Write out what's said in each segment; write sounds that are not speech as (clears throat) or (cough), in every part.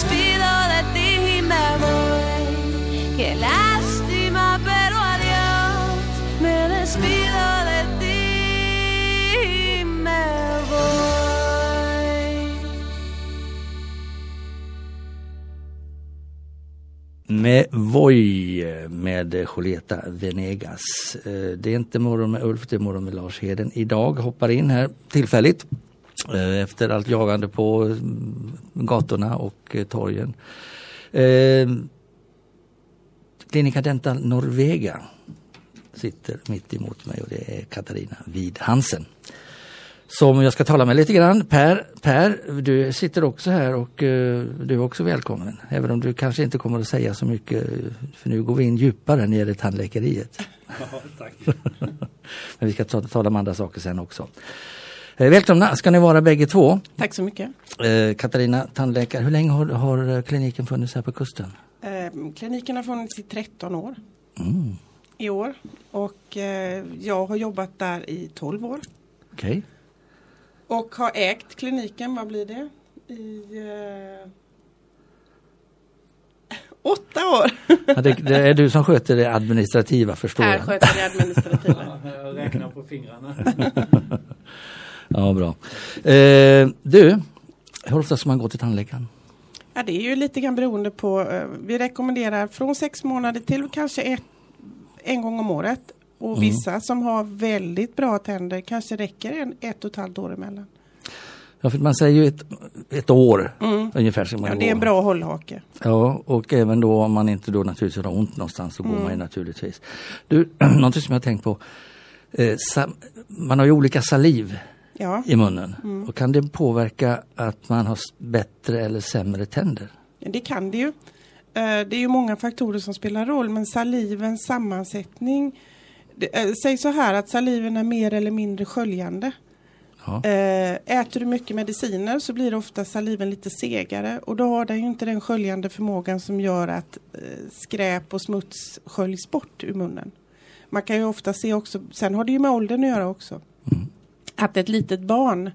despido de ti me voy. Qué lástima, pero adiós. Me despido de ti me voy. Me voy med Julieta Venegas. Eh, det är inte morgon med Ulf, det är morgon med Lars Heden. Idag hoppar in här tillfälligt efter allt jagande på mm, gatorna och eh, torgen. Eh, Klinika Dental Norvega sitter mitt emot mig och det är Katarina Widhansen. Som jag ska tala med lite grann. Per, per du sitter också här och eh, du är också välkommen. Även om du kanske inte kommer att säga så mycket för nu går vi in djupare när det gäller tandläkeriet. tack. (laughs) Men vi ska ta, tala om andra saker sen också. Eh, välkomna ska ni vara bägge två. Tack så mycket. Eh, Katarina, tandläkare. Hur länge har, har eh, kliniken funnits här på kusten? Kliniken har funnits i 13 år Mm, i år och jag har jobbat där i 12 år Okej. och har ägt kliniken, vad blir det? I (laughs) åtta år. Ja, det, det är du som sköter det administrativa förstår Här jag. sköter jag administrativa. (laughs) Jag räknar på fingrarna. (laughs) Ja, bra. Eh, du, hur ofta ska man gå till tandläkaren? Ja, det är ju lite grann beroende på. eh, Vi rekommenderar från sex månader till kanske ett, en gång om året. Och Mm. vissa som har väldigt bra tänder kanske räcker en, ett och ett halvt år emellan. Ja, för man säger ju ett, ett år ungefär. Ska man Mm. Ja, det är en bra hållhake. Ja, och även då om man inte då naturligtvis har ont någonstans så går man ju naturligtvis. Du, (clears throat) någonting som jag tänkt på. Eh, man har ju olika saliv Ja. i munnen. Och kan det påverka att man har bättre eller sämre tänder? Det kan det ju. Eh, Det är ju många faktorer som spelar roll men salivens sammansättning eh, Säg så här att saliven är mer eller mindre sköljande. Ja. Eh, Äter du mycket mediciner så blir ofta saliven lite segare och då har den ju inte den sköljande förmågan som gör att skräp och smuts sköljs bort ur munnen. Man kan ju ofta se också, sen har det ju med åldern att göra också. Att ett litet barn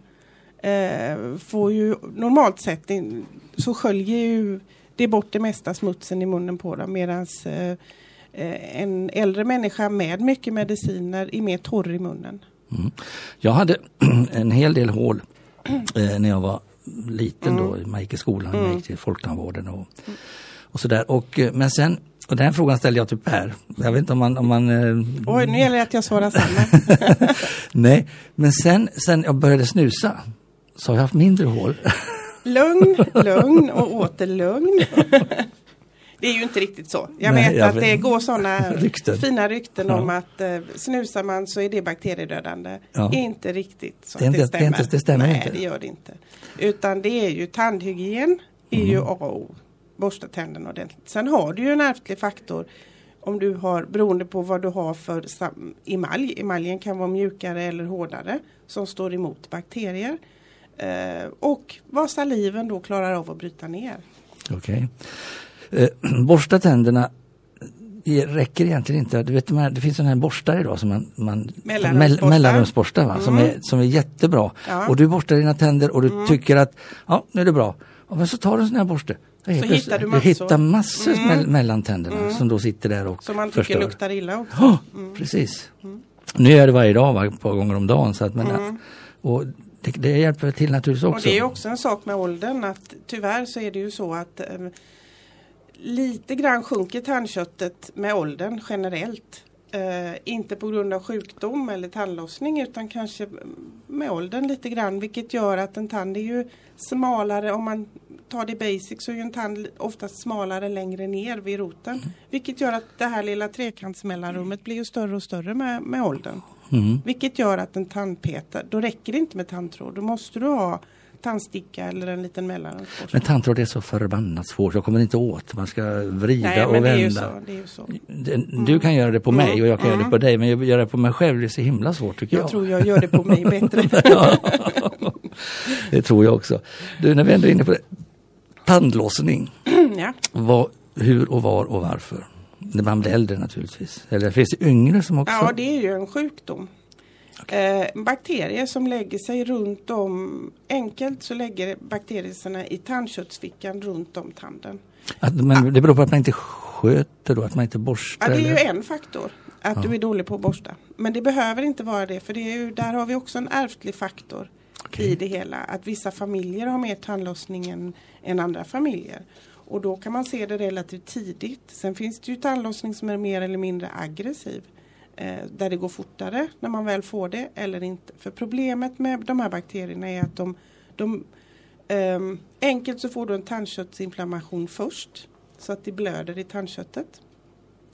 eh, får ju normalt sett in, så sköljer ju det bort det mesta smutsen i munnen på dem medan eh, eh, en äldre människa med mycket mediciner är mer torr i munnen. Mm. Jag hade (clears throat) en hel del hål (clears throat) eh, när jag var liten då, man gick i skolan, man gick till folktandvården och, och sådär. Och, eh, men sen, och den frågan ställde jag till Per. Jag vet inte om man... Om man eh, Oj, nu gäller det att jag svarar samma. (laughs) nej, men sen, sen jag började snusa så har jag haft mindre hål. (laughs) Lugn, lugn och åter lugn. (laughs) Det är ju inte riktigt så. Jag Nej, vet jag att vet. det går sådana Rykten. fina rykten Ja. om att eh, snusar man så är det bakteriedödande. Ja. Inte riktigt så Det är att det det är stämmer. inte- det stämmer Nej, inte. det gör det inte. Utan det är ju tandhygien är Mm. ju A och O. Borsta tänderna ordentligt. Sen har du ju en ärftlig faktor om du har, beroende på vad du har för emalj. Emaljen kan vara mjukare eller hårdare som står emot bakterier. Eh, och vad saliven då klarar av att bryta ner. Okej. Eh, (clears throat) borsta tänderna det räcker egentligen inte. Du vet, det finns sådana här borstar idag som man, man Mellanrumsborstar. mellanrumsborstar va? Som, är, som är jättebra. Ja. Mm. Och du borstar dina tänder och du tycker att ja, nu är det bra. Ja, men så tar du en sån här borste. Så hittar du massor. hittar massor me- mellan tänderna som då sitter där och Som man tycker förstör. luktar illa också. Ja, precis. Nu gör jag det varje dag, ett par gånger om dagen. Så att, men, och det, det hjälper till naturligtvis Och också. det är också en sak med åldern att tyvärr så är det ju så att eh, lite grann sjunker tandköttet med åldern generellt. Eh, inte på grund av sjukdom eller tandlossning utan kanske med åldern lite grann vilket gör att en tand är ju smalare om man tar det basic så är ju en tand oftast smalare längre ner vid roten. Vilket gör att det här lilla trekantsmellanrummet blir ju större och större med, med åldern. Mm. Vilket gör att en tandpetare, då räcker det inte med tandtråd. Då måste du ha tandsticka eller en liten mellanrumsborste. Men tandtråd är så förbannat svårt. Jag kommer inte åt. Man ska vrida Nej och vända. så, det är ju så. Det- Du kan göra det på mig och jag kan göra det på dig men jag göra det på mig själv det är så himla svårt tycker jag. Jag tror jag gör det på mig (laughs) bättre. det tror jag också. Du när vi ändå är inne på det. Tandlossning. (clears throat) ja. Vad, hur och var och varför? När man blir äldre naturligtvis. Eller finns det yngre som också? ja, det är ju en sjukdom. Eh, bakterier som lägger sig runt om, enkelt så lägger bakterierna i tandköttsfickan runt om tanden. Att, men det beror på att man inte sköter då, att man inte borstar? Ja, det är ju eller? en faktor. Att Ja. du är dålig på att borsta. Men det behöver inte vara det för det är ju, där har vi också en ärftlig faktor okay. i det hela. Att vissa familjer har mer tandlossning än, än andra familjer. Och då kan man se det relativt tidigt. Sen finns det ju tandlossning som är mer eller mindre aggressiv. Eh, där det går fortare när man väl får det eller inte. För problemet med de här bakterierna är att de, de ehm, enkelt så får du en tandköttsinflammation först. Så att det blöder i tandköttet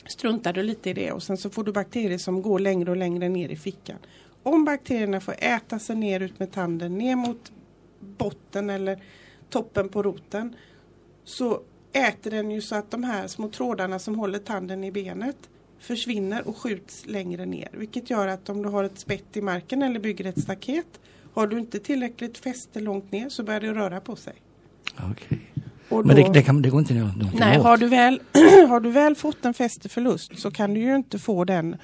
struntar du lite i det och sen så får du bakterier som går längre och längre ner i fickan. Om bakterierna får äta sig ner ut med tanden ner mot botten eller toppen på roten så äter den ju så att de här små trådarna som håller tanden i benet försvinner och skjuts längre ner. Vilket gör att om du har ett spett i marken eller bygger ett staket har du inte tillräckligt fäste långt ner så börjar det röra på sig. Okej. Och Men då- det, det, kan, det går inte att göra någonting Nej, åt? har du, väl, (clears throat) har du väl fått en fästeförlust så kan du ju inte få den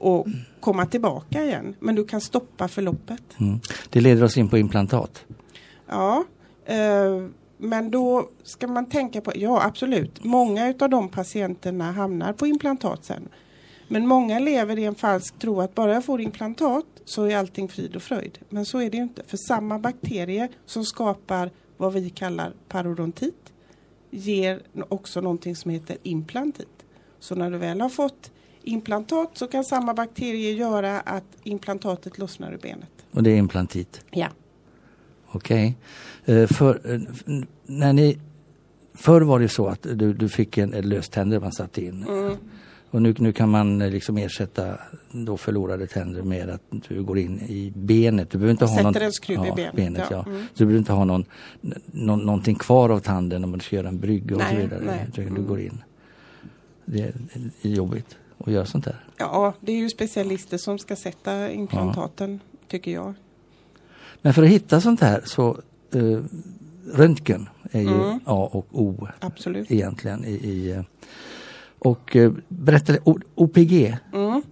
att komma tillbaka igen. Men du kan stoppa förloppet. Mm. Det leder oss in på implantat. Ja, eh, men då ska man tänka på, ja absolut, många utav de patienterna hamnar på implantat sen. Men många lever i en falsk tro att bara jag får implantat så är allting frid och fröjd. Men så är det ju inte. För samma bakterie som skapar vad vi kallar parodontit ger också någonting som heter implantit. Så när du väl har fått implantat så kan samma bakterie göra att implantatet lossnar ur benet. Och det är implantit. Ja. Okej. Eh, för, eh, f- när ni, förr var det så att du, du fick en, en löständer man satte in. Mm. Och nu, nu kan man eh, liksom ersätta då förlorade tänder med att du går in i benet. Du behöver inte ha Sätter någon, en skruv i benet, ja. ja. Mm. Du behöver inte ha någon, någon, någonting kvar av tanden om man ska göra en brygga och så Nej, vidare. nej. Utan Du Mm. går in. Det är jobbigt att göra sånt där. Ja, det är ju specialister som ska sätta implantaten, tycker jag. Men för att hitta sånt här så eh, röntgen är ju Mm. A och O Absolut. egentligen. I, i, eh, och eh, berätta, O- OPG Mm.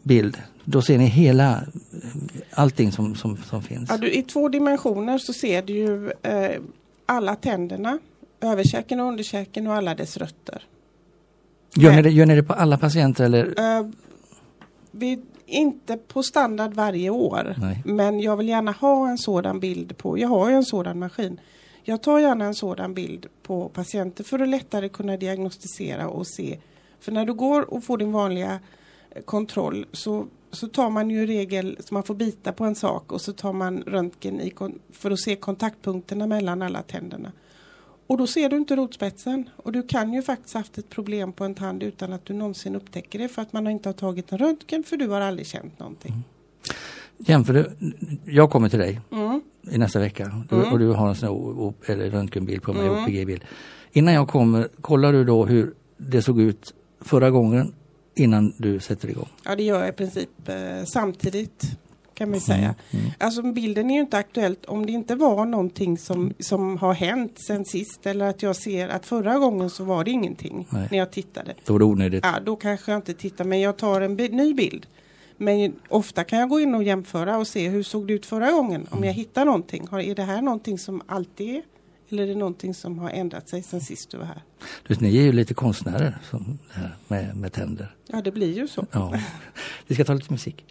då ser ni hela, eh, allting som, som, som finns. Ja, du, I två dimensioner så ser du ju eh, alla tänderna, överkäken och underkäken och alla dess rötter. Gör ni, det, gör ni det på alla patienter eller? Eh, vi, inte på standard varje år, Nej. men jag vill gärna ha en sådan bild på, jag har ju en sådan maskin. Jag tar gärna en sådan bild på patienter för att lättare kunna diagnostisera och se. För när du går och får din vanliga eh, kontroll så, så tar man ju i regel, så man får bita på en sak och så tar man röntgen i, för att se kontaktpunkterna mellan alla tänderna. Och då ser du inte rotspetsen. Och du kan ju faktiskt haft ett problem på en tand utan att du någonsin upptäcker det för att man inte har tagit en röntgen för du har aldrig känt någonting. Jämför du, jag kommer till dig Mm. i nästa vecka du, Mm. och du har en sån här eller röntgenbild på mig, Mm. OPG-bild. Innan jag kommer, kollar du då hur det såg ut förra gången innan du sätter igång? Ja, det gör jag i princip eh, samtidigt kan man säga. Mm. Alltså bilden är ju inte aktuellt om det inte var någonting som, som har hänt sen sist eller att jag ser att förra gången så var det ingenting Nej. när jag tittade. Då var det onödigt. Ja, då kanske jag inte tittar men jag tar en bi- ny bild. Men ofta kan jag gå in och jämföra och se hur såg det ut förra gången om jag hittar någonting. Har, är det här någonting som alltid är? Eller är det någonting som har ändrat sig sen sist du var här? Du ni är ju lite konstnärer som med, med tänder. Ja, det blir ju så. Ja. Vi ska ta lite musik.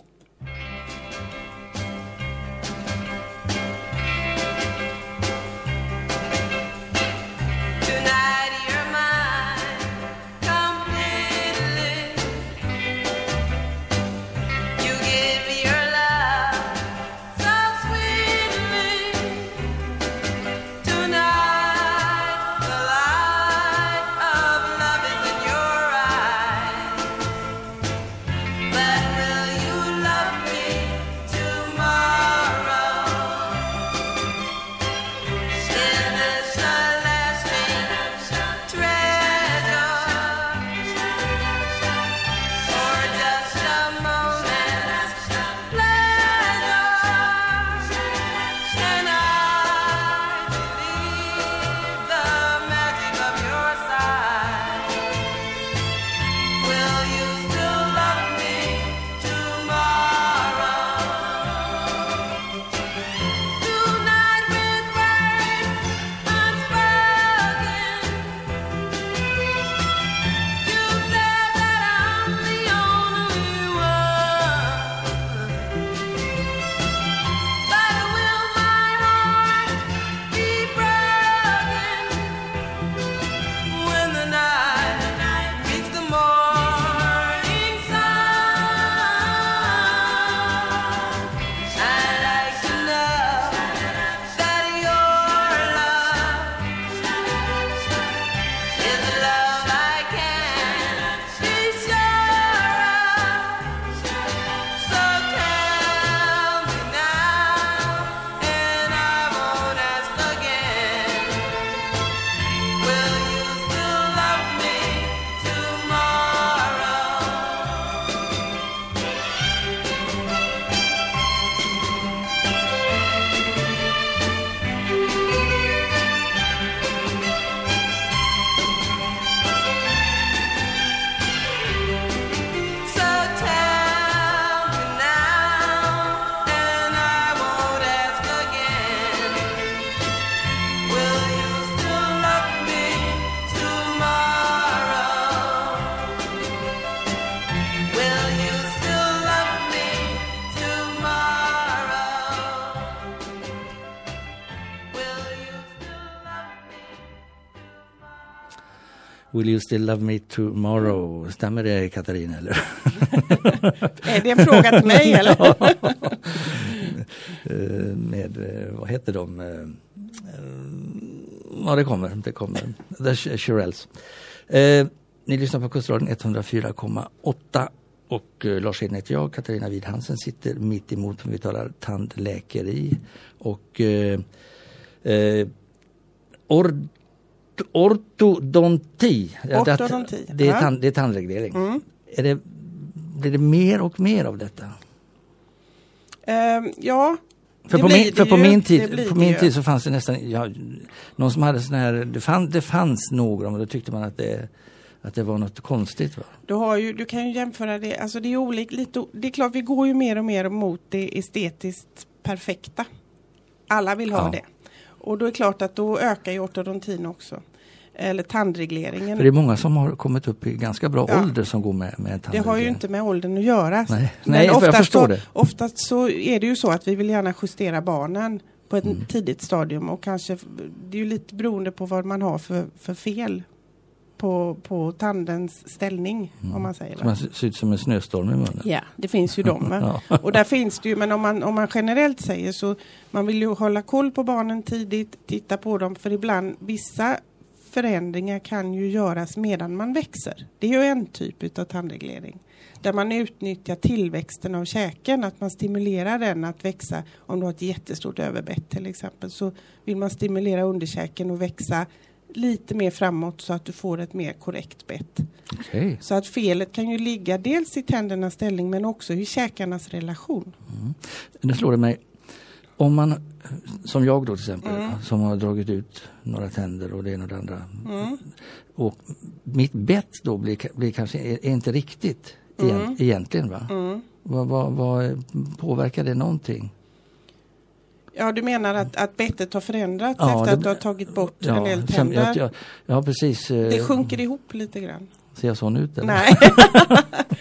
Will you still love me tomorrow? Stämmer det Katarina eller? (laughs) Är det en fråga till mig (laughs) eller? Eh, med, eh, vad heter de? Eh, Ja det kommer, det kommer. The Sh- Shirelles. Eh, ni lyssnar på Kustradion 104,8 och Lars Hedin heter jag, Katarina Widhansen sitter mitt emot. Vi talar tandläkeri och eh, eh, or, ortodonti. Det- Ortodonti, Det är, tand, det är tandreglering. Mm. Är det, blir det mer och mer av detta? Ehm, ja, För på, min, för på ju. min Det tid, på min tid så fanns det nästan, ja, någon som hade sån här, det, fann, det fanns några men då tyckte man att det, att det var något konstigt. Va? Du, ju, du kan ju jämföra det, alltså det är olika, lite, det är klart vi går ju mer och mer mot det estetiskt perfekta. Alla vill ha Ja. det. Och då är det klart att då ökar ju ortodontin också. Eller tandregleringen. För det är många som har kommit upp i ganska bra Ja. ålder som går med, med Det har ju tandreglering. inte med åldern att göra. Nej, Men Nej för jag oftast förstår så, det. Oftast så är det ju så att vi vill gärna justera barnen på ett Mm. tidigt stadium och kanske, det är ju lite beroende på vad man har för, för fel på, på tandens ställning om man säger Så det. man ser ut som en snöstorm i munnen. Ja, det finns ju de. (laughs) Ja. Och där finns det ju, men om man, om man generellt säger så man vill ju hålla koll på barnen tidigt, titta på dem för ibland vissa förändringar kan ju göras medan man växer. Det är ju en typ av tandreglering. Där man utnyttjar tillväxten av käken, att man stimulerar den att växa. Om du har ett jättestort överbett till exempel så vill man stimulera underkäken att växa lite mer framåt så att du får ett mer korrekt bett. Okej. Så att felet kan ju ligga dels i tändernas ställning men också i käkarnas relation. Nu slår det mig, om man, som jag då till exempel, Mm. som har dragit ut några tänder och det ena och det andra. Mm. Och mitt bett då blir, blir kanske är, är inte riktigt Mm. egentligen va? Mm. Vad, vad, vad påverkar det någonting? Ja, du menar att, att bettet har förändrats Ja, efter det- att du har tagit bort en del tänder? jag, jag, ja precis. eh, Det sjunker ihop lite grann. Ser jag sån ut eller? Nej,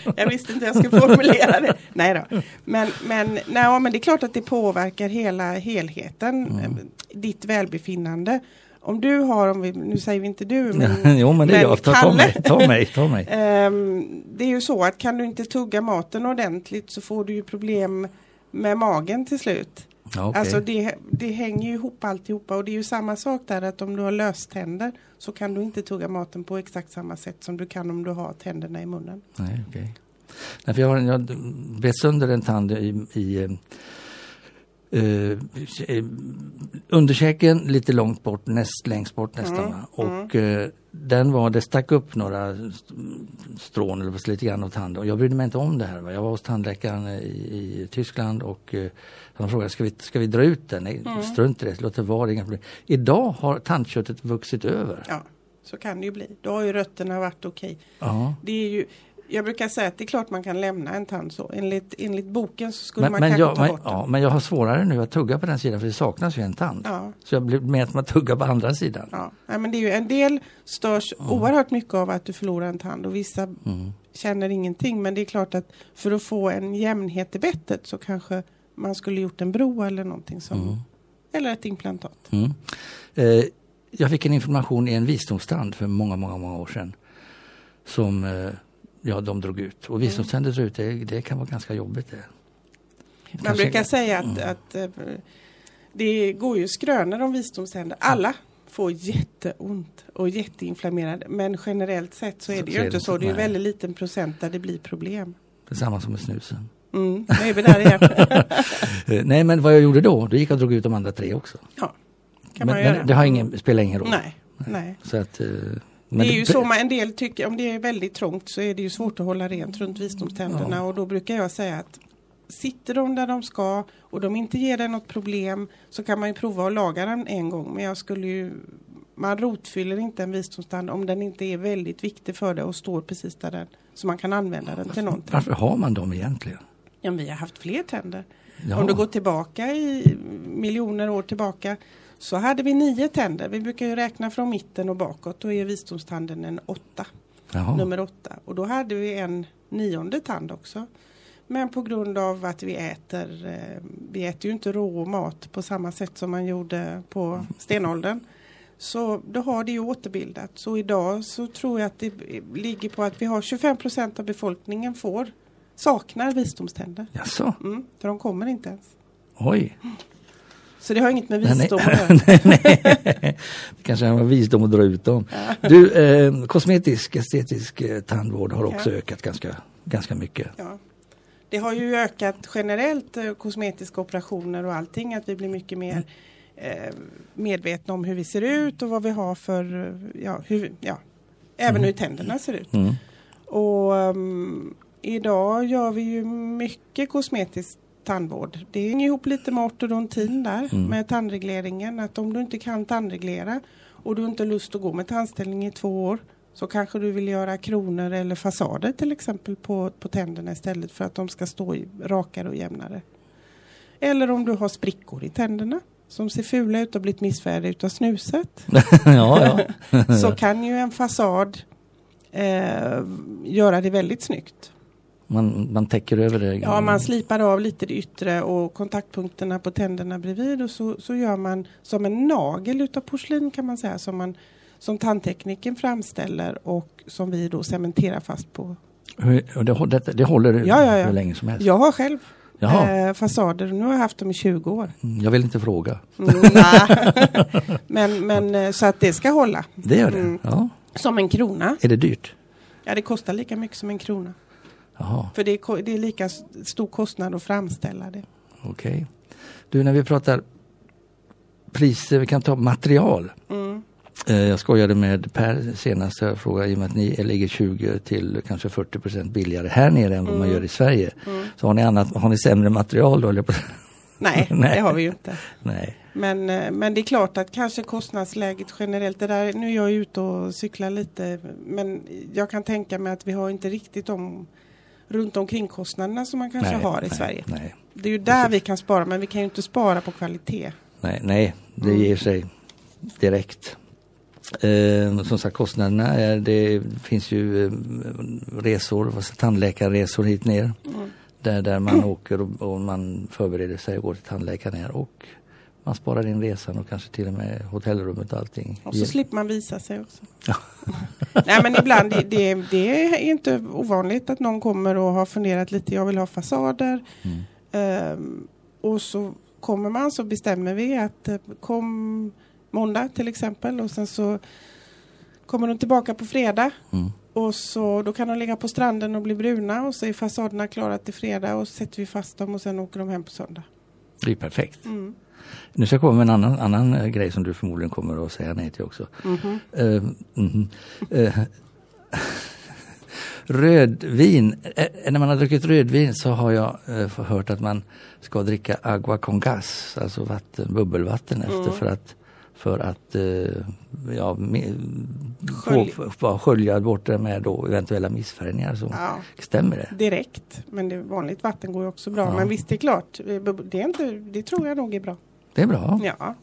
(laughs) jag visste inte jag skulle formulera det. Nej då. Men, men, nej, men det är klart att det påverkar hela helheten, Mm. eh, ditt välbefinnande. Om du har, om vi, nu säger vi inte du, (laughs) men, jo men det men jag. Ta, ta mig, ta mig, ta mig. (laughs) Ehm, det är ju så att kan du inte tugga maten ordentligt så får du ju problem med magen till slut. Ja, okej. Alltså det, det hänger ju ihop alltihopa och det är ju samma sak där att om du har löständer så kan du inte tugga maten på exakt samma sätt som du kan om du har tänderna i munnen. Nej, okej. Nej, jag har jag bet sönder en tand i, i eh, underkäken lite långt bort, näst längst bort nästan. Mm? Och eh, den var, det stack upp några st- strån eller lite grann av tanden. Och jag brydde mig inte om det här. Va? Jag var hos tandläkaren i, i Tyskland och eh, han frågade, ska vi, ska vi dra ut den? Nej, Mm. strunt i det, låt det vara, inga problem. Idag har tandköttet vuxit över. Ja, så kan det ju bli. Då har ju rötterna varit okej. Ja. Det är ju, jag brukar säga att det är klart man kan lämna en tand så. Enligt, enligt boken så skulle Men, man men, kanske jag, ta men, bort ja, den. men jag har svårare nu att tugga på den sidan för det saknas ju en tand. Ja, Så jag blir med att man tuggar på andra sidan. ja. Nej, men det är ju, en del störs oerhört mycket av att du förlorar en tand och vissa Mm. känner ingenting. Men det är klart att för att få en jämnhet i bettet så kanske man skulle gjort en bro eller någonting som, Mm. eller ett implantat. Mm. Eh, jag fick en information i en visdomstand för många, många, många år sedan. Som eh, ja, de drog ut. Och visdomständer dra ut, det, det kan vara ganska jobbigt. Det. Man Kanske- brukar säga att, Mm. att eh, det går ju skrönor om visdomständer. Alla får jätteont och jätteinflammerade. Men generellt sett så är det så ju inte så. Det är nej. väldigt liten procent där det blir problem. Det är samma som med snusen. Mm, nu är vi där igen. Nej, men vad jag gjorde då, då gick jag och drog ut de andra tre också. ja, kan men man göra. men det har ingen, spelar ingen roll. Nej, nej. Så att, eh, men det är ju så man, en del tycker, om det är väldigt trångt så är det ju svårt att hålla rent runt visdomständerna och då brukar jag säga att sitter de där de ska och de inte ger dig något problem så kan man ju prova att laga den en gång men jag skulle ju man rotfyller inte en visdomstand om den inte är väldigt viktig för dig och står precis där den så man kan använda den till någonting. Varför har man dem egentligen? Ja, vi har haft fler tänder. Ja. Om du går tillbaka i miljoner år tillbaka så hade vi nio tänder. Vi brukar ju räkna från mitten och bakåt. Då är visdomstanden en åtta, Jaha. nummer åtta. Och då hade vi en nionde tand också. Men på grund av att vi äter, eh, vi äter ju inte rå mat på samma sätt som man gjorde på (laughs) stenåldern. Så då har det ju återbildat. Så idag så tror jag att det ligger på att vi har 25 procent av befolkningen får saknar visdomständer. Jaså? Mm, för de kommer inte ens. Oj. Så det har inget med Nej, visdom (laughs) nej. att göra. Nej. Det kanske har visdom att dra ut dem. Du, eh, kosmetisk, estetisk eh, tandvård har också Ja. ökat ganska, ganska mycket. Ja. Det har ju ökat generellt eh, kosmetiska operationer och allting att vi blir mycket mer eh, medvetna om hur vi ser ut och vad vi har för, eh, ja, hur, ja även hur tänderna ser ut. Mm. Och ehm, idag gör vi ju mycket kosmetisk tandvård. Det hänger ihop lite med ortodontin där, Mm. med tandregleringen. Att om du inte kan tandreglera och du inte har lust att gå med tandställning i två år så kanske du vill göra kronor eller fasader till exempel på, på tänderna istället för att de ska stå rakare och jämnare. Eller om du har sprickor i tänderna som ser fula ut och blivit missfärgade utav snuset. (laughs) ja, ja. (laughs) så kan ju en fasad eh, göra det väldigt snyggt. Man, man täcker över det. Ja, man slipar av lite det yttre och kontaktpunkterna på tänderna bredvid och så, så gör man som en nagel utav porslin kan man säga som, man, som tandtekniken framställer och som vi då cementerar fast på. Och det, det, det håller Ja, ja, ja. hur länge som helst. Jag har själv eh, fasader och nu har jag haft dem i 20 år. Mm, jag vill inte fråga. Mm, (laughs) men, men eh, så att det ska hålla. Det gör det? Mm. Ja. Som en krona. Är det dyrt? Ja, det kostar lika mycket som en krona. Jaha, För det är, det är lika stor kostnad att framställa det. okej. Du, när vi pratar priser, vi kan ta material. Mm. Eh, Jag skojade med Per senast, jag frågade i och med att ni ligger 20 till kanske 40 procent billigare här nere än vad man Mm. gör i Sverige. Mm. Så har ni, annat, har ni sämre material då? (laughs) Nej, (laughs) Nej. det har vi ju inte. Nej. Men, eh, men det är klart att kanske kostnadsläget generellt, det där, nu är jag ute och cyklar lite, men jag kan tänka mig att vi har inte riktigt de runt omkring kostnaderna som man kanske nej, har i nej, Sverige. Nej, Det är ju där vi kan spara, men vi kan ju inte spara på kvalitet. nej, nej det ger sig direkt. Eh, som sagt kostnaderna, är, det finns ju eh, resor, tandläkarresor hit ner. Mm. Där, där man (clears throat) åker och, och man förbereder sig och går till tandläkaren och man sparar in resan och kanske till och med hotellrummet och allting. Och så slipper man visa sig också. (laughs) Nej men ibland, det, det, det är inte ovanligt att någon kommer och har funderat lite, jag vill ha fasader. Mm. Ehm, och så kommer man så bestämmer vi att eh, kom måndag till exempel och sen så kommer de tillbaka på fredag Mm. och så då kan de ligga på stranden och bli bruna och så är fasaderna klara till fredag och så sätter vi fast dem och sen åker de hem på söndag. Det är perfekt. Mm. Nu ska jag komma med en annan, annan eh, grej som du förmodligen kommer att säga nej till också. Mhm. Eh, mhm. Eh, (laughs) rödvin, eh, när man har druckit rödvin så har jag eh, hört att man ska dricka agua con gas, alltså vatten, bubbelvatten efter Mm. för att för att eh, ja, me, Skölj. få, få, skölja bort det med då eventuella missfärgningar. Så, Ja, Stämmer det? direkt. Men det, vanligt vatten går också bra. Ja. Men visst, det är klart. eh, Det, är inte, det tror jag nog är bra. Det är bra. Ja.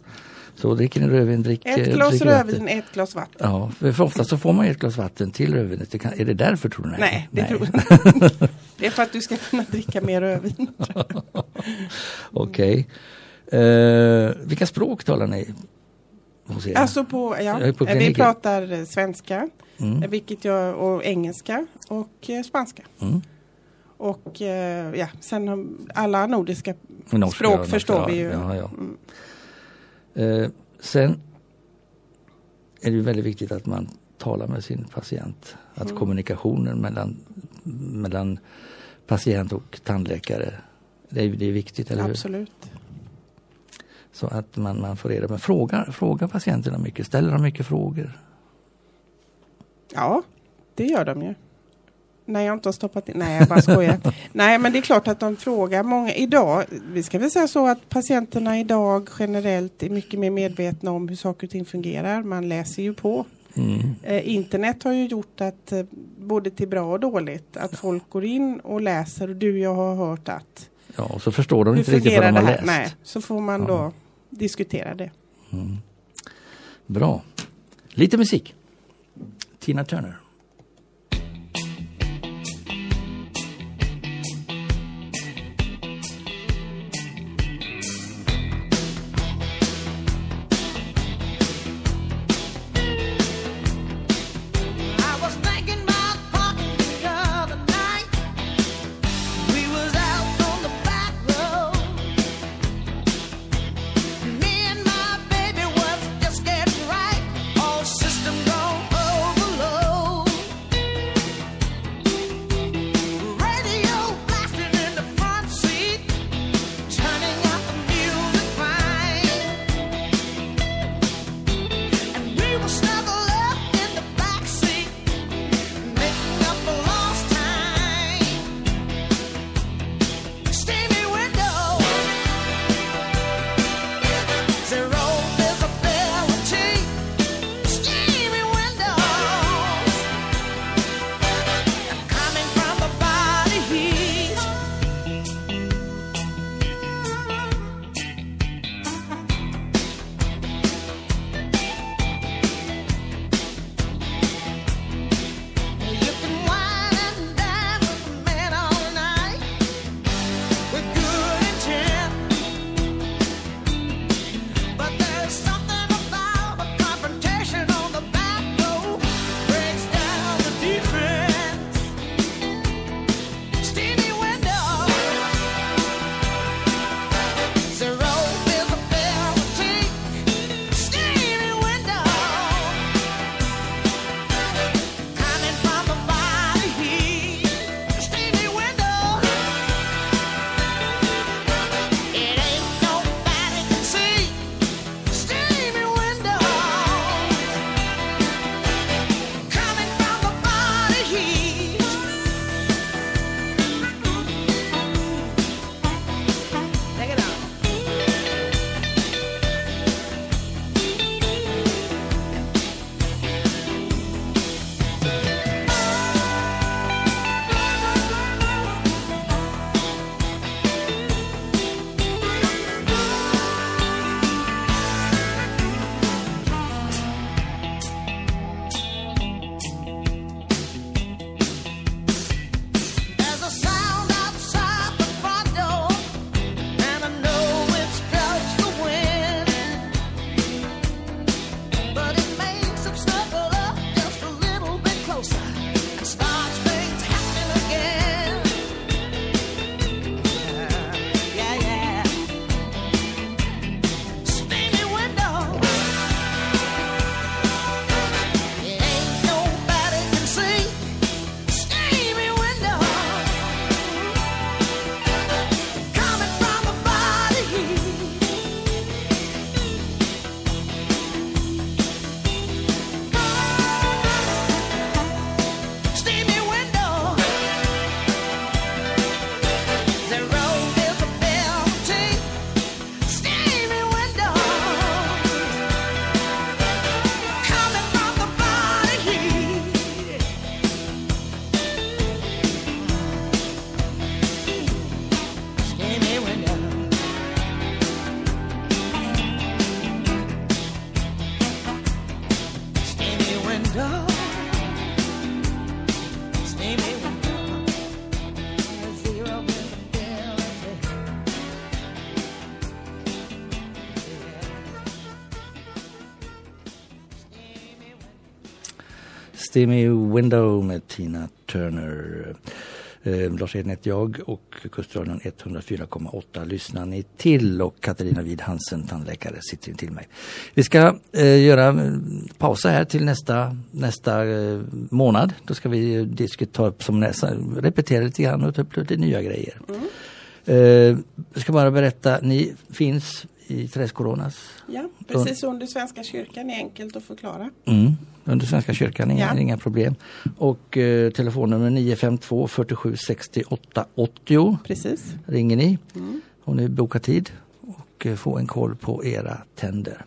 Så dricker ni rödvin, drick Ett eh, glas rödvin, ett glas vatten. Ja, för för ofta så får man ett glas vatten till rödvinet. Det kan, är det därför tror du? Nej, det tror (laughs) Det är för att du ska kunna dricka mer rödvin. (laughs) Okej. Eh, vilka språk talar ni? Alltså på, ja, Jag på eh, vi pratar svenska, Mm. vilket jag, och engelska och spanska. Mm. Och eh, ja, sen alla nordiska Norska, språk norska, förstår ja, vi ju. Ja, ja. Mm. Eh, sen är det väldigt viktigt att man talar med sin patient. Att Mm. kommunikationen mellan, mellan patient och tandläkare, det är, det är viktigt, eller hur? Absolut. Så att man, man får reda på. Men fråga, fråga patienterna mycket, ställer de mycket frågor? Ja, det gör de ju. Nej, jag inte har stoppat in. Nej, jag bara skojar. (laughs) Nej, men det är klart att de frågar många. Idag, vi ska väl säga så att patienterna idag generellt är mycket mer medvetna om hur saker och ting fungerar. Man läser ju på. Mm. Eh, internet har ju gjort att eh, både till bra och dåligt att folk går in och läser och du, jag har hört att. Ja, och så förstår de inte riktigt vad de har läst. Nej, så får man Ja. då diskutera det. Mm. Bra. Lite musik. Tina Turner. Steamy Window med Tina Turner. Eh, Lars Edin heter jag och Kustradion 104,8 lyssnar ni till och Katarina Wid Hansen, tandläkare, sitter till mig. Vi ska eh, göra eh, pausa här till nästa, nästa eh, månad. Då ska vi eh, diskutera, upp som nästa, repetera lite grann och ta upp lite nya grejer. Eh, jag ska bara berätta, ni finns i Träskoronas Ja, precis under Svenska kyrkan är enkelt att förklara. Mm. Under Svenska kyrkan, inga, Ja. inga problem. Och eh, telefonnummer 952 47 68 80 Precis. ringer ni Mm. om ni bokar tid och eh, får en koll på era tänder.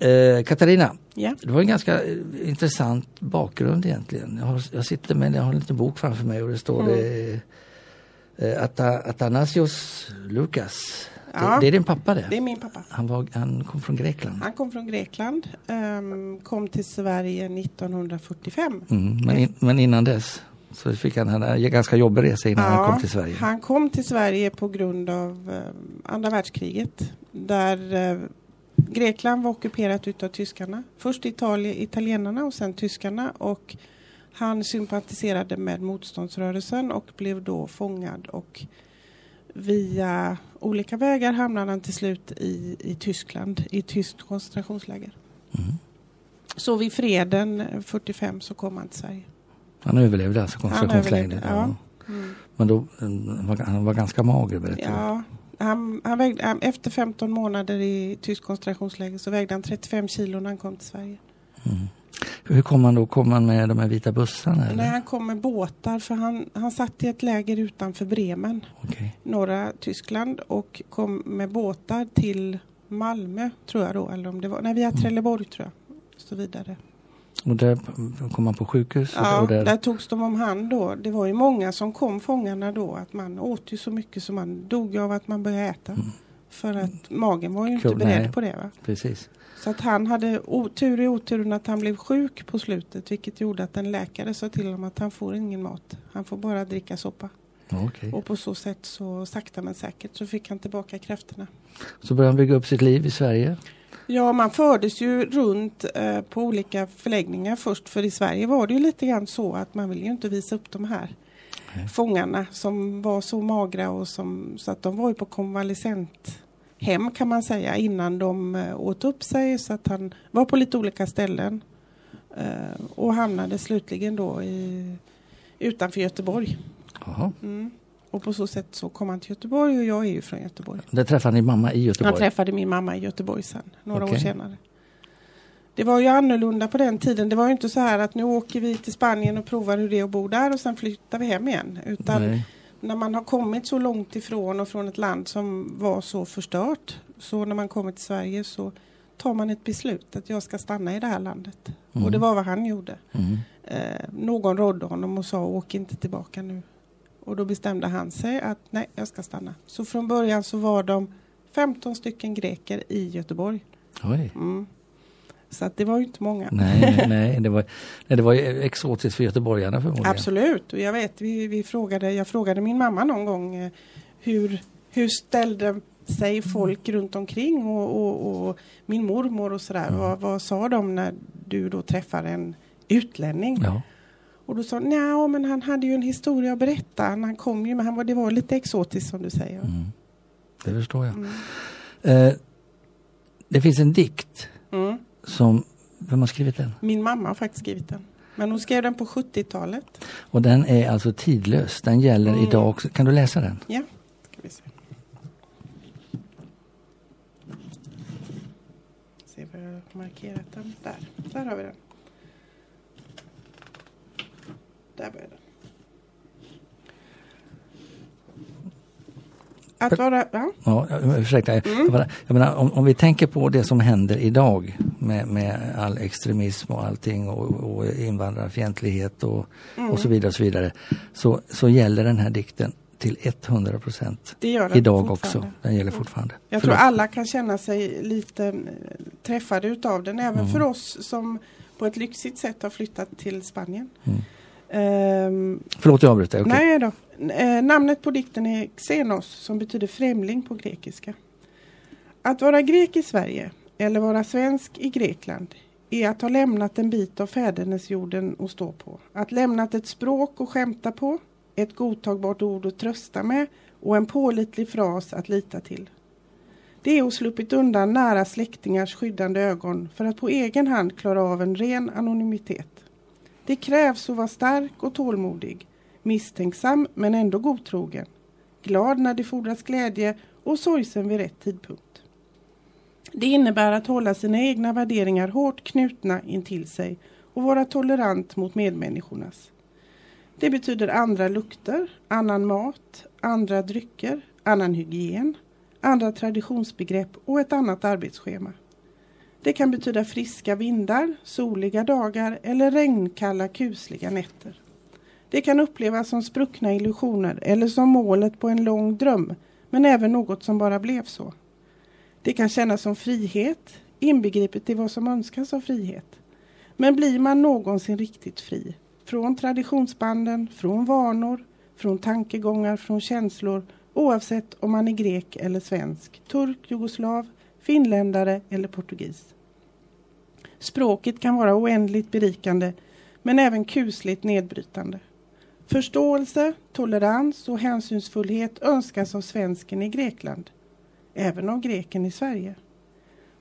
Eh, Katarina, Ja. det var en ganska eh, intressant bakgrund egentligen. Jag, har, jag sitter med jag har en liten bok framför mig och det står Mm. det eh, Ata, Athanasios Lukas. Ja. Det, är din pappa det? Det är min pappa. Han, var, han kom från Grekland. Han kom från Grekland, ehm, kom till Sverige 1945. Mm, men, in, men innan dess så fick han en ganska jobbig resa innan han kom till Sverige. Han kom till Sverige på grund av eh, andra världskriget. Där eh, Grekland var ockuperat utav tyskarna. Först Italien, italienarna och sen tyskarna. Och han sympatiserade med motståndsrörelsen och blev då fångad. Och via olika vägar hamnade han till slut i, i Tyskland, i tyskt koncentrationsläger. Mm. Så vid freden eh, 45 så kom han till Sverige. Han överlevde alltså koncentrationslägret. ja. Mm. Men då, var- han var ganska mager berättade. Ja, han, han vägde, efter 15 månader i tysk koncentrationsläger så vägde han 35 kilo när han kom till Sverige. Mm. Hur kom han då? Kom han med de här vita bussarna? Eller? Nej, han kom med båtar för han, han satt i ett läger utanför Bremen, Okej. norra Tyskland och kom med båtar till Malmö tror jag då, eller om det var, nej via Trelleborg tror jag. Och så vidare. Och där kom han på sjukhus? Ja, där, där togs de om hand då. Det var ju många som kom fångarna då, att man åt ju så mycket som man dog av att man började äta. För att magen var ju inte Kul, beredd nej. på det. Va? Precis. Så att han hade otur i oturen att han blev sjuk på slutet vilket gjorde att en läkare sa till honom att han får ingen mat. Han får bara dricka soppa. Okej. Och på så sätt så sakta men säkert så fick han tillbaka krafterna. Så började han bygga upp sitt liv i Sverige? Ja, man fördes ju runt eh, på olika förläggningar först. För i Sverige var det ju lite grann så att man vill ju inte visa upp de här Nej. fångarna som var så magra och som, så att de var ju på konvalescenthem kan man säga innan de eh, åt upp sig. Så att han var på lite olika ställen eh, och hamnade slutligen då i, utanför Göteborg. Mm. Och på så sätt så kom han till Göteborg och jag är ju från Göteborg. Där träffade ni mamma i Göteborg? Jag träffade min mamma i Göteborg sen, några år Okej. senare. Det var ju annorlunda på den tiden. Det var ju inte så här att nu åker vi till Spanien och provar hur det är att bo där och sen flyttar vi hem igen. Utan Nej. När man har kommit så långt ifrån och från ett land som var så förstört. Så när man kommer till Sverige så tar man ett beslut att jag ska stanna i det här landet. Mm. Och det var vad han gjorde. Mm. Eh, någon rådde honom och sa åk inte tillbaka nu. Och då bestämde han sig att nej, jag ska stanna. Så från början så var de 15 stycken greker i Göteborg. Mm. Så att det var ju inte många. Nej, nej, (laughs) nej, det var, nej, det var ju exotiskt för göteborgarna förmodligen. Absolut, och jag vet, vi, vi frågade, jag frågade min mamma någon gång eh, hur, hur ställde sig folk runt omkring och, och, och min mormor och sådär. Mm. Vad, vad sa de när du då träffade en utlänning? Ja. Och då sa "Nja, men han hade ju en historia att berätta. Han kom ju, men han var, det var lite exotiskt som du säger. Mm. Det förstår jag. Mm. Eh, det finns en dikt Mm. Som, vem har skrivit den? Min mamma har faktiskt skrivit den. Men hon skrev den på 70-talet. Och den är alltså tidlös, den gäller Mm. idag också. Kan du läsa den? Ja, ska vi se. Se var jag har markerat den. Där, där har vi den. Där börjar den. Att vara, ja, Ja, jag- ursäkta, bara, jag menar, om, om vi tänker på det som händer idag med, med all extremism och allting och, och invandrarfientlighet och, och så vidare, och så, vidare så, så gäller den här dikten till 100 procent idag också. Den gäller fortfarande. Jag tror Förlåt. alla kan känna sig lite eh, träffade utav den. Även Mm. för oss som på ett lyxigt sätt har flyttat till Spanien. Mm. Ehm, Förlåt, jag avbryter. Okej. Nej då. Eh, namnet på dikten är Xenos som betyder främling på grekiska. Att vara grek i Sverige eller vara svensk i Grekland är att ha lämnat en bit av fädernesjorden att stå på. Att lämnat ett språk att skämta på, ett godtagbart ord att trösta med och en pålitlig fras att lita till. Det är att sluppit undan nära släktingars skyddande ögon för att på egen hand klara av en ren anonymitet. Det krävs att vara stark och tålmodig, misstänksam men ändå godtrogen, glad när det fordras glädje och sorgsen vid rätt tidpunkt. Det innebär att hålla sina egna värderingar hårt knutna intill sig och vara tolerant mot medmänniskornas. Det betyder andra lukter, annan mat, andra drycker, annan hygien, andra traditionsbegrepp och ett annat arbetsschema. Det kan betyda friska vindar, soliga dagar eller regnkalla kusliga nätter. Det kan upplevas som spruckna illusioner eller som målet på en lång dröm, men även något som bara blev så. Det kan kännas som frihet, inbegripet i vad som önskas av frihet. Men blir man någonsin riktigt fri? Från traditionsbanden, från vanor, från tankegångar, från känslor oavsett om man är grek eller svensk, turk, jugoslav, finländare eller portugis. Språket kan vara oändligt berikande men även kusligt nedbrytande. Förståelse, tolerans och hänsynsfullhet önskas av svensken i Grekland, även av greken i Sverige.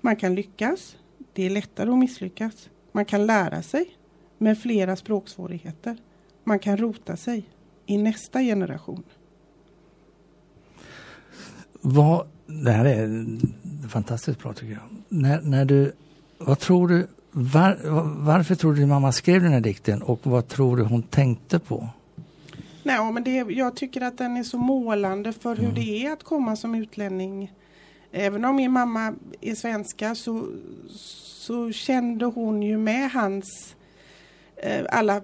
Man kan lyckas, det är lättare att misslyckas. Man kan lära sig, med flera språksvårigheter. Man kan rota sig i nästa generation. Vad, det här är fantastiskt bra tycker jag. När, när du, vad tror du, var, varför tror du din mamma skrev den här dikten och vad tror du hon tänkte på? Nej, men det, jag tycker att den är så målande för hur det är att komma som utlänning. Även om min mamma är svenska så, så kände hon ju med hans eh, alla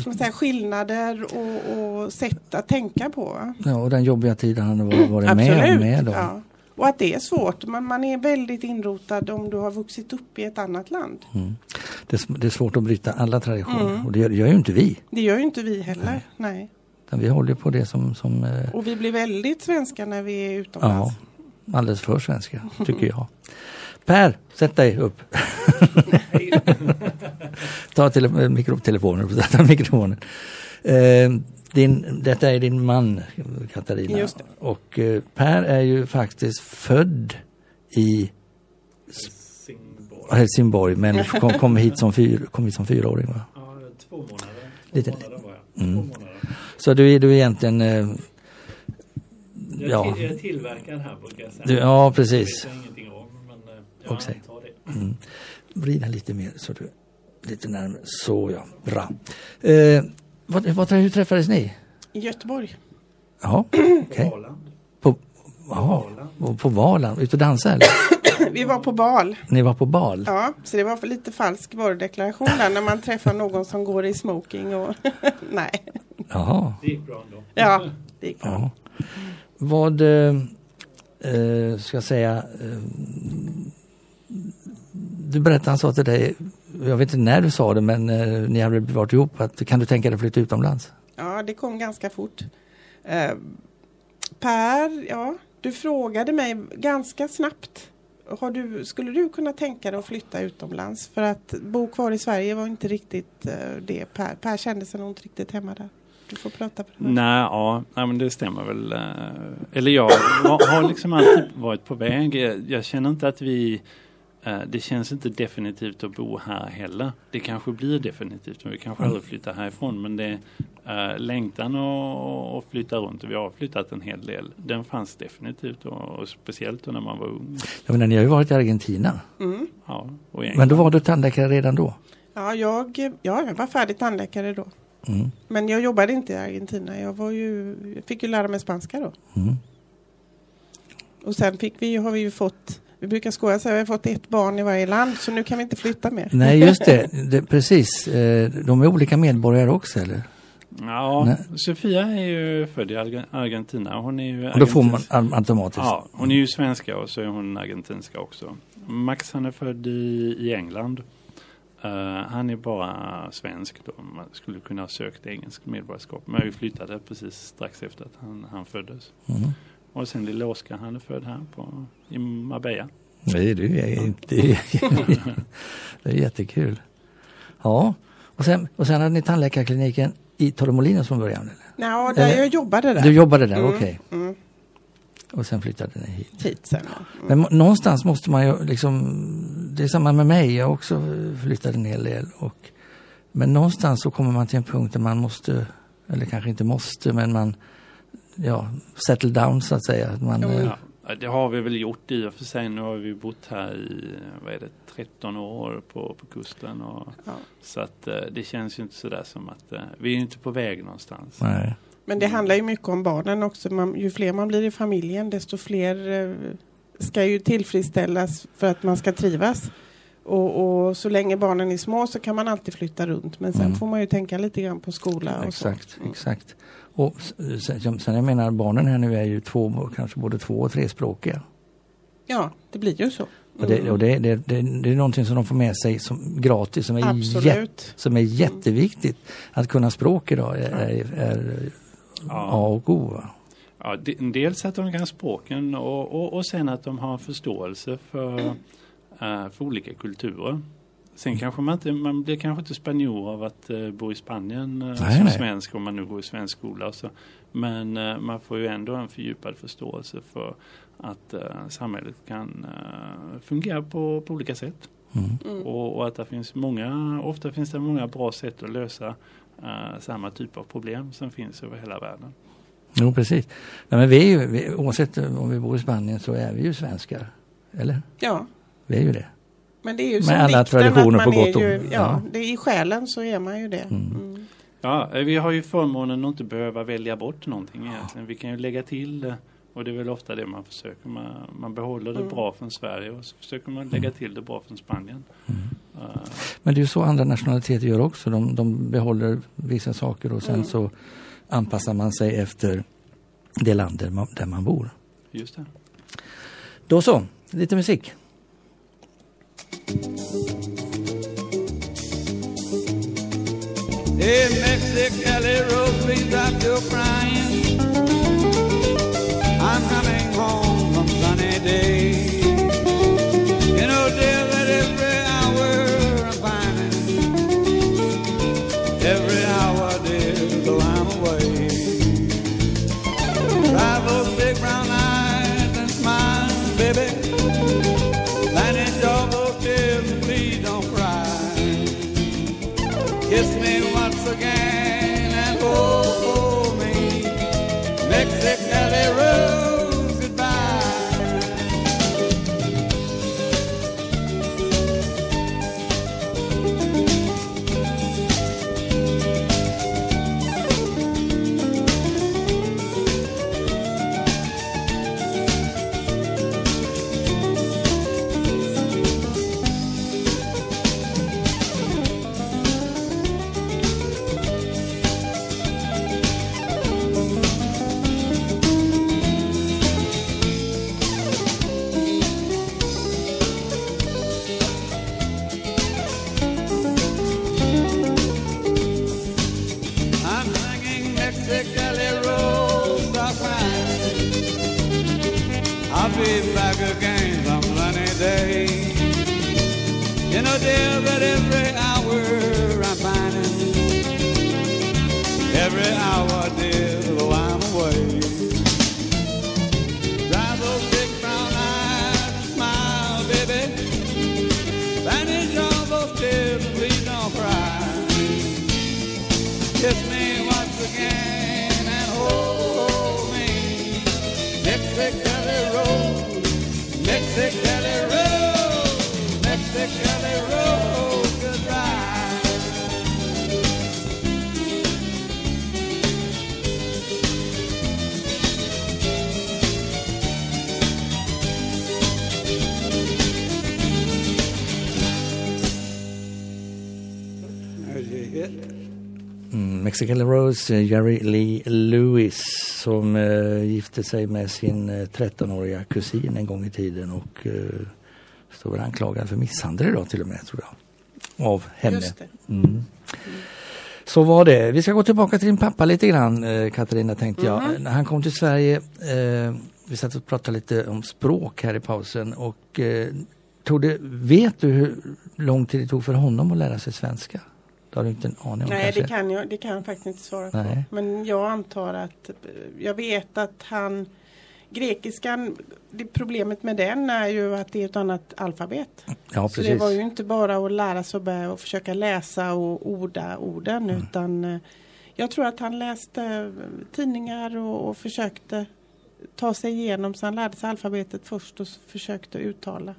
ska man säga, skillnader och, och sätt att tänka på. Ja, och den jobbiga tiden han var- varit med, med om. Ja. Och att det är svårt. Man, man är väldigt inrotad om du har vuxit upp i ett annat land. Mm. Det, det är svårt att bryta alla traditioner Mm. och det gör, det gör ju inte vi. Det gör ju inte vi heller. Nej. Utan vi håller på det som, som eh, Och vi blir väldigt svenska när vi är utomlands. ja, alldeles för svenska, tycker jag. Per, sätt dig upp. (laughs) Ta tele, mikrotelefonen, mikrofonen. Eh, din, detta är din man Katarina. Just det. Och eh, Per är ju faktiskt född i Helsingborg. Helsingborg men kom, kom, hit som fyr, kom hit som fyraåring. Va? Ja, två månader. Två Lite- månader var jag. Mm. Två månader. Så du är du är egentligen... Eh, Ja. jag är tillverkad här brukar jag säga. du, ja, Det precis. vet jag ingenting om, men eh, jag Okej. antar det. Mm. Vrida lite mer så du lite närmare. Så ja, bra. Eh, vad, vad, hur träffades ni? I Göteborg. Ja, På okej. Valand. På, jaha, Valand. på, på Valand, ute och dansa eller? (coughs) Vi var på bal. Ni var på bal? Ja, så det var för lite falsk varudeklaration där när man träffar någon som går i smoking och (laughs) nej. Jaha. Det gick bra ändå. Ja, det gick bra. Ja. Vad, eh, eh, ska jag säga, eh, du berättade, han sa till dig, jag vet inte när du sa det, men eh, ni hade varit ihop, att kan du tänka dig att flytta utomlands? Ja, det kom ganska fort. Eh, per, ja, du frågade mig ganska snabbt. Har du, skulle du kunna tänka dig att flytta utomlands? För att bo kvar i Sverige var inte riktigt eh, det. Per, per kände sig nog inte riktigt hemma där. Du får prata för dig. Nej, ja, nej, men det stämmer väl. eh, Eller jag har liksom alltid varit på väg. Jag, känner inte att vi eh, det känns inte definitivt att bo här heller. Det kanske blir definitivt, men vi kanske aldrig flyttar härifrån. Men det äh, längtan att flytta runt, och vi har flyttat en hel del, den fanns definitivt. Och, och speciellt när man var ung. Jag menar, ni har ju varit i Argentina, Mm. Ja, och men då var du tandläkare redan då? Ja, jag, ja, jag var färdig tandläkare då. Mm. Men jag jobbade inte i Argentina. Jag, var ju, jag fick ju lära mig spanska då. Mm. Och sen fick vi, ju- har vi ju fått, vi brukar skoja säga, vi har fått ett barn i varje land så nu kan vi inte flytta mer. Nej, just det, (laughs) det precis. Eh, De är olika medborgare också, eller? Ja, Nej. Sofia är ju född i Arge- Argentina. Hon är ju Och då får man automatiskt? Ja, hon är ju svenska och så är hon argentinska också. Max han är född i, i England. Eh, han är bara svensk då. Man skulle kunna ha sökt engelskt medborgarskap. Men vi flyttade precis strax efter att han, han föddes. Mm. Och sen lille Oskar, han är född här på, i Marbella. Nej, du är inte... det är jättekul. Ja, och sen, och sen hade ni tandläkarkliniken i Torremolinos från början? Eller? Ja, där Eller- jag jobbade där. Du jobbade där, Mm, okej. mm. Och sen flyttade ni hit. Hit sen. ja. Men må- någonstans måste man ju liksom, det är samma med mig, jag också flyttat en hel del. Och, men någonstans så kommer man till en punkt där man måste, eller kanske inte måste, men man, ja, settle down så att säga. Man, Jo, eh, Ja, ja, det har vi väl gjort i och för sig. Nu har vi bott här i, vad är det, 13 år på, på kusten. Och, Ja. Så att eh, det känns ju inte sådär som att eh, vi är ju inte på väg någonstans. nej. Men det handlar ju mycket om barnen också. Man, ju fler man blir i familjen desto fler eh, ska ju tillfredsställas för att man ska trivas. Och, och så länge barnen är små så kan man alltid flytta runt. Men sen Mm. får man ju tänka lite grann på skola och Exakt, så. Mm. exakt. Och s- sen, sen jag menar barnen här nu är ju två, kanske både två och trespråkiga. Ja, det blir ju så. Och, det, Mm. och det, det, det, det är någonting som de får med sig som gratis som är, jä, Absolut. som är jätteviktigt. Att kunna språk idag är, är, är A och O. Va? Ja, de, dels att de kan språken och, och, och sen att de har förståelse för, eh, för olika kulturer. Sen kanske man inte, man blir kanske inte spanjor av att eh, bo i Spanien eh, Nej, som nej. svensk om man nu går i svensk skola. och Så. Men man får ju ändå en fördjupad förståelse för att samhället kan fungera på, på olika sätt. Mm. Mm. Och, och att det finns många, ofta finns det många bra sätt att lösa eh, samma typ av problem som finns över hela världen. Jo, precis. Nej, men vi är ju, vi, oavsett om vi bor i Spanien så är vi ju svenskar. Eller? Ja, Vi är ju det. men det är ju Med som alla vikten traditioner på gott och ont. ja, Ja. det I själen så är man ju det. Mm. Mm. Ja, eh, vi har ju förmånen att inte behöva välja bort någonting egentligen. Vi kan ju lägga till och det är väl ofta det man försöker. Man, man behåller det Mm. bra från Sverige och så försöker man lägga till det bra från Spanien. Mm. Eh, Men det är ju så andra nationaliteter gör också. De, de behåller vissa saker och sen Mm. så anpassar man sig efter det land där man, där man bor. just det. Då så, lite musik. Hey, Mexicali Road, please Mexican Rose, eh, Jerry Lee Lewis som eh, gifte sig med sin eh, 13-åriga kusin en gång i tiden och eh, står väl anklagad för misshandel idag till och med tror jag. Av henne. Mm. Så var det. Vi ska gå tillbaka till din pappa lite grann eh, Katarina tänkte jag. Mhm. När han kom till Sverige eh, vi satt och pratade lite om språk här i pausen och eh, tog det, vet du hur lång tid det tog för honom att lära sig svenska? Det har du inte en aning om Nej, kanske? det kan, jag, det kan jag faktiskt inte svara Nej. på. Men jag antar att jag vet att han Grekiskan, det problemet med den är ju att det är ett annat alfabet. Ja, Så precis. det var ju inte bara att lära sig att och försöka läsa och orda orden Mm. utan eh, jag tror att han läste eh, tidningar och, och försökte ta sig igenom så han lärde sig alfabetet först och försökte uttala.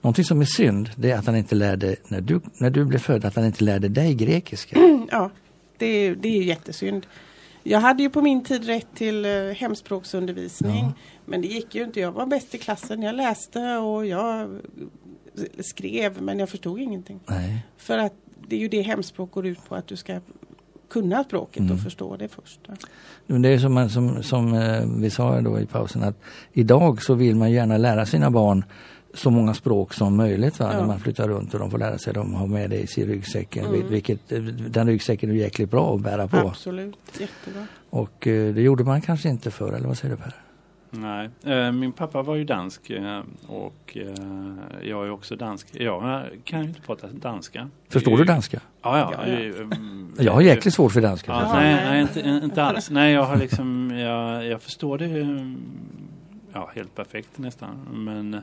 Någonting som är synd, det är att han inte lärde, när du, när du blev född, att han inte lärde dig grekiska. (clears throat) Ja, det, är- det är jättesynd. Jag hade ju på min tid rätt till eh, hemspråksundervisning. Ja. Men det gick ju inte. Jag var bäst i klassen. Jag läste och jag skrev men jag förstod ingenting. Nej. För att det är ju det hemspråk går ut på att du ska kunna språket Mm. och förstå det först. Det är som, man- som, som eh, vi sa då i pausen att idag så vill man gärna lära sina barn så många språk som möjligt va? Ja. när man flyttar runt och de får lära sig, de har med det i sin ryggsäcken. Mm. Vilket, eh, den ryggsäcken är jäkligt bra att bära på. Absolut, jättebra. Och eh, det gjorde man kanske inte förr, eller vad säger du Per? Nej, eh, min pappa var ju dansk eh, och eh, jag är också dansk. Jag kan ju inte prata danska. Förstår du danska? Ja, ja. Ja, ja. (laughs) mm, Jag har jäkligt svårt för danska. Ja, nej, nej. inte, inte alls. Nej, jag har liksom, jag, jag förstår det eh, ja, helt perfekt nästan. Men,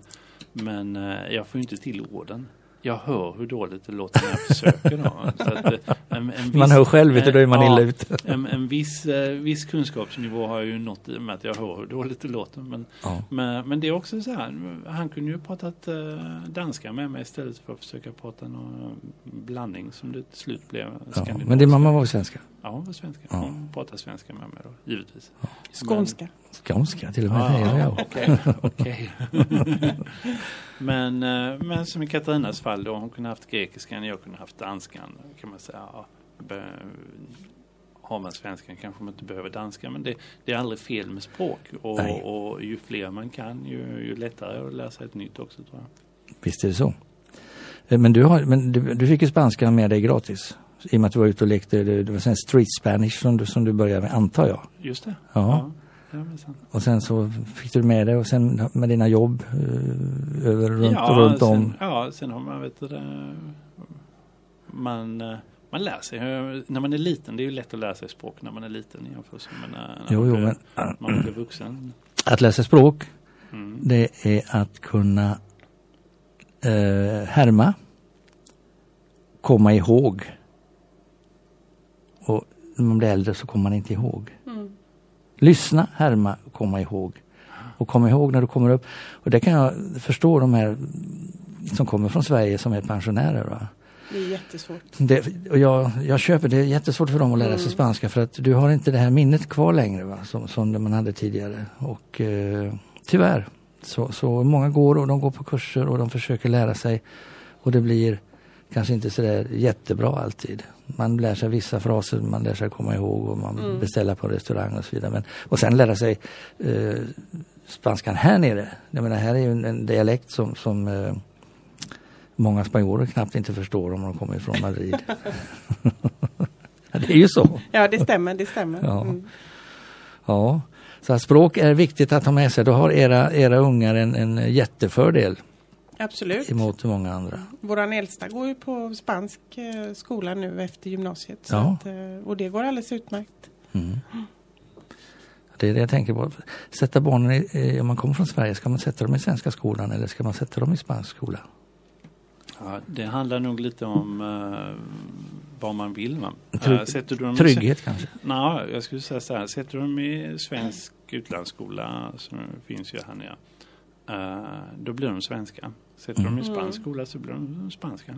men jag får ju inte till orden. Jag hör hur dåligt det låter när jag försöker. Då. Så att, en, en man viss- hör själv, du, då är man ja, illa ute. En, en viss, viss kunskapsnivå har jag ju nått i och med att jag hör hur dåligt det låter. Men, Ja. men, men det är också så här, han kunde ju pratat eh, danska med mig istället för att försöka prata någon blandning som det till slut blev. Ja. Men din mamma var svenska? Ja, hon var svenska. Ja. Hon pratar svenska med mig då, givetvis. Skånska. Skånska till och med. Ja, okej, okej. (laughs) men, eh, men som i Katarinas fall då, hon kunde haft grekiskan, jag kunde haft danskan. Kan man säga. Ja, har man svenskan kanske man inte behöver danska, men det, det är aldrig fel med språk. Och, och ju fler man kan, ju, ju lättare är det att lära sig ett nytt också tror jag. Visst är det så. Eh, Men du, har, men du, du fick ju spanska med dig gratis. I och med att du var ute och lekte, det, det var sen street spanish som du, som du började med, antar jag. Just det. Ja. Ja. Och sen så fick du med dig och sen med dina jobb eh, över, runt, ja, runt sen, om. Ja, sen har man, vet du man, eh, man lär sig. eh, När man är liten, det är ju lätt att lära sig språk när man är liten i jämförelse med när, när Jo, man, blir, men man blir vuxen. att läsa språk, Mm. det är att kunna eh, härma, komma ihåg. Och när man blir äldre så kommer man inte ihåg. Lyssna, härma, komma ihåg. Och komma ihåg när du kommer upp. Och det kan jag förstå de här som kommer från Sverige som är pensionärer. Va? Det är jättesvårt. Det, och jag, jag köper det, är jättesvårt för dem att lära sig Mm. spanska för att du har inte det här minnet kvar längre va? Som, som man hade tidigare. Och eh, tyvärr, så, så många går och de går på kurser och de försöker lära sig. Och det blir kanske inte sådär jättebra alltid. Man lär sig vissa fraser, man lär sig komma ihåg och man Mm. beställer på restaurang och så vidare. Men, och sen lära sig eh, spanskan här nere. Jag menar här är ju en, en dialekt som, som eh, många spanjorer knappt inte förstår om de kommer från Madrid. (laughs) det är ju så. Ja, det stämmer, det stämmer. Ja. Mm. Ja. Så språk är viktigt att ha med sig. Då har era, era ungar en, en jättefördel Absolut. emot många andra. Våran äldsta går ju på spansk eh, skola nu efter gymnasiet. Så Ja. att, eh, och det går alldeles utmärkt. Mm. Det är det jag tänker på. Sätta barnen i, i, om man kommer från Sverige, ska man sätta dem i svenska skolan eller ska man sätta dem i spansk skola? Ja, det handlar nog lite om uh, vad man vill. Va? Trygg- sätter du dem i- Trygghet kanske? Nej, jag skulle säga så här. Sätter du dem i svensk utlandsskola, som finns ju här nere, då blir de svenska. Sätter Mm. de i Mm. spansk skola så blir de spanska.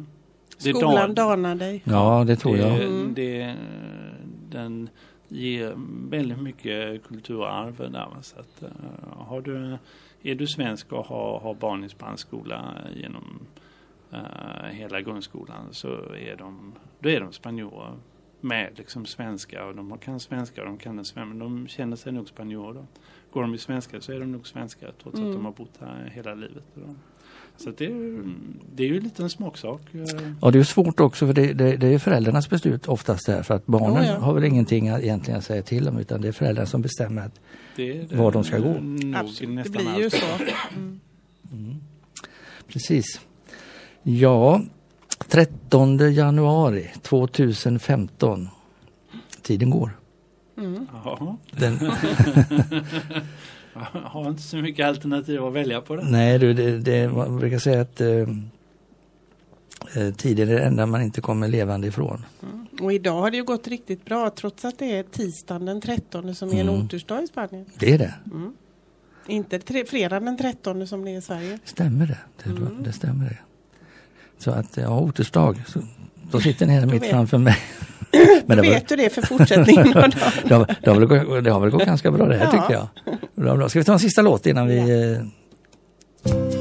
Det är Skolan dan- danar dig. Ja, det tror det, jag. Mm. Det, den ger väldigt mycket kulturarv där. Så att, eh, har du, är du svensk och har, har barn i spansk skola genom eh, hela grundskolan så är de, då är de spanjorer med liksom svenska och de kan svenska och de kan svenska men de känner sig nog spanjorer. Går de i svenska så är de nog svenskar trots Mm. att de har bott här hela livet. Så det, är, det är ju lite en smaksak. eh, Och det är svårt också för det, det, det är föräldrarnas beslut oftast där för att barnen Oh, ja. har väl ingenting att egentligen att säga till om utan det är föräldrarna som bestämmer att Det Var de ska gå. Absolut, det blir ju så. Precis. Ja, 13 januari 2015. Tiden går. Ja, Den, (laughs) jag har inte så mycket alternativ att välja på det. nej du, det, det, man brukar säga att eh, eh, tiden är det enda man inte kommer levande ifrån. Och idag har det ju gått riktigt bra trots att det är tisdagen den 13 som är en Mm. otursdag i Spanien. Det är det. Inte tre, fredagen den 13 som det är i Sverige. Stämmer det? Det, Mm. det stämmer det. Så att, ja, otursdag. Så, då sitter ni här mitt framför mig. Men det, var, vet du det för fortsättningen (laughs) av dagen. det, har, det, har väl, gått- det har väl gått ganska bra det här Ja. tycker jag. Ska vi ta en sista låt innan vi... Ja.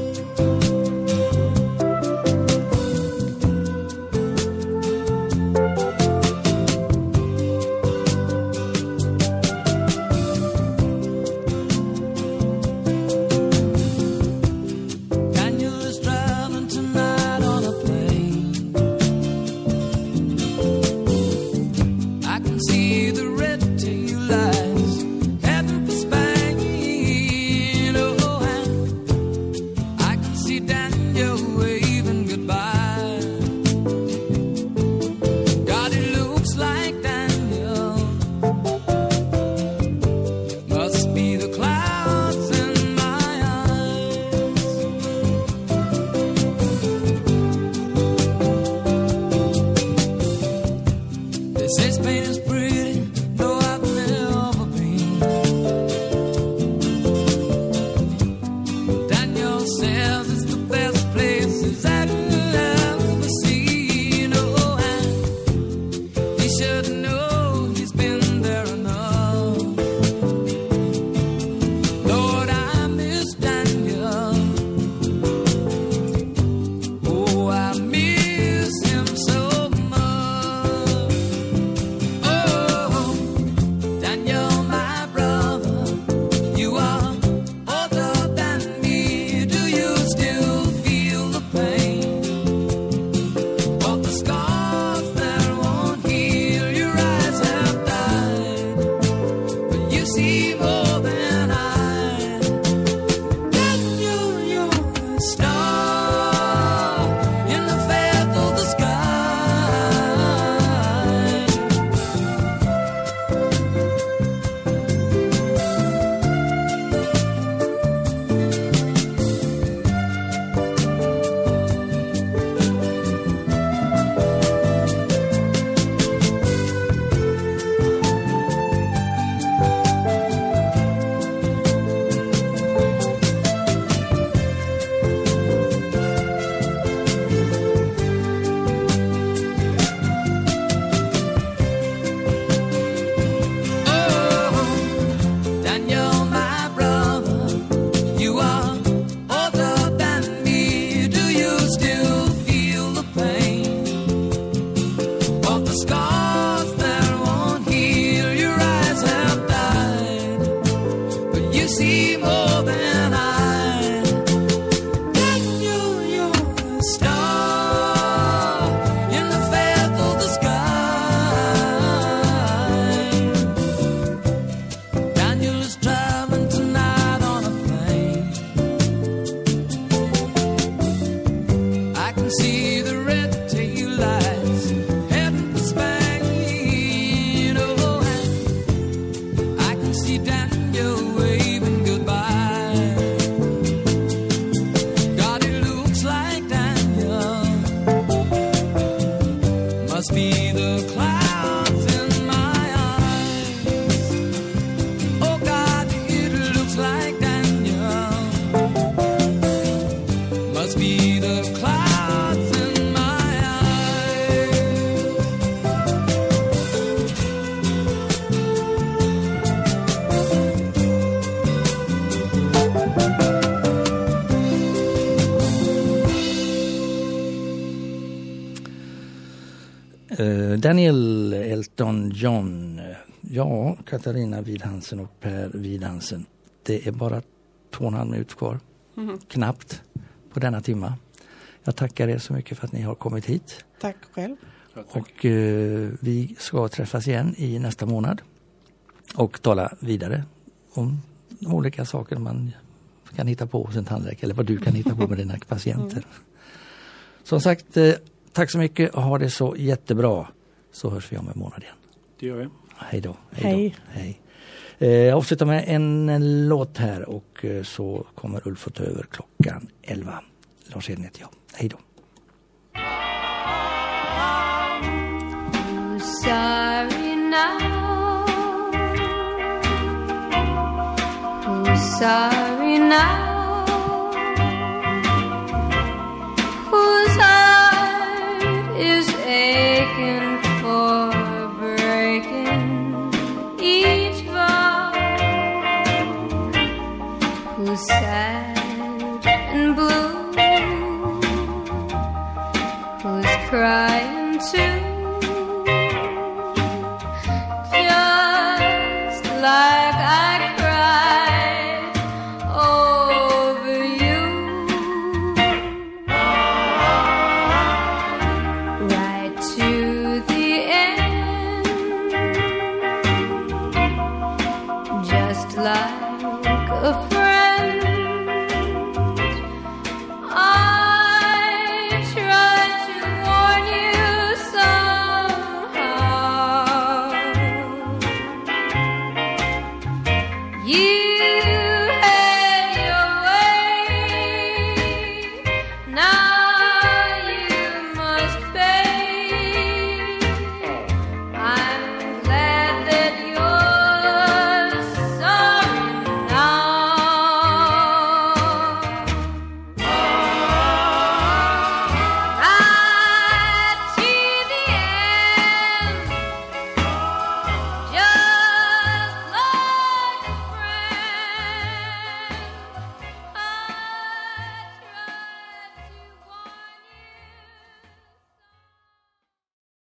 Daniel Elton John. Ja, Katarina Widhansen och Per Widhansen. Det är bara två och en halv minut kvar. Knappt på denna timma. Jag tackar er så mycket för att ni har kommit hit. Tack själv. Och eh, vi ska träffas igen i nästa månad och tala vidare om olika saker man kan hitta på hos en tandläkare eller vad du kan hitta på med dina patienter. Som sagt, eh, tack så mycket och ha det så jättebra så hörs vi om en månad igen. Det gör vi. Hej då. Hej. Då. Hej. Eh, Jag avslutar med en, en låt här och eh, så kommer Ulf att ta över klockan 11. Lars Edin heter jag. Hej då. sorry now? Sorry now?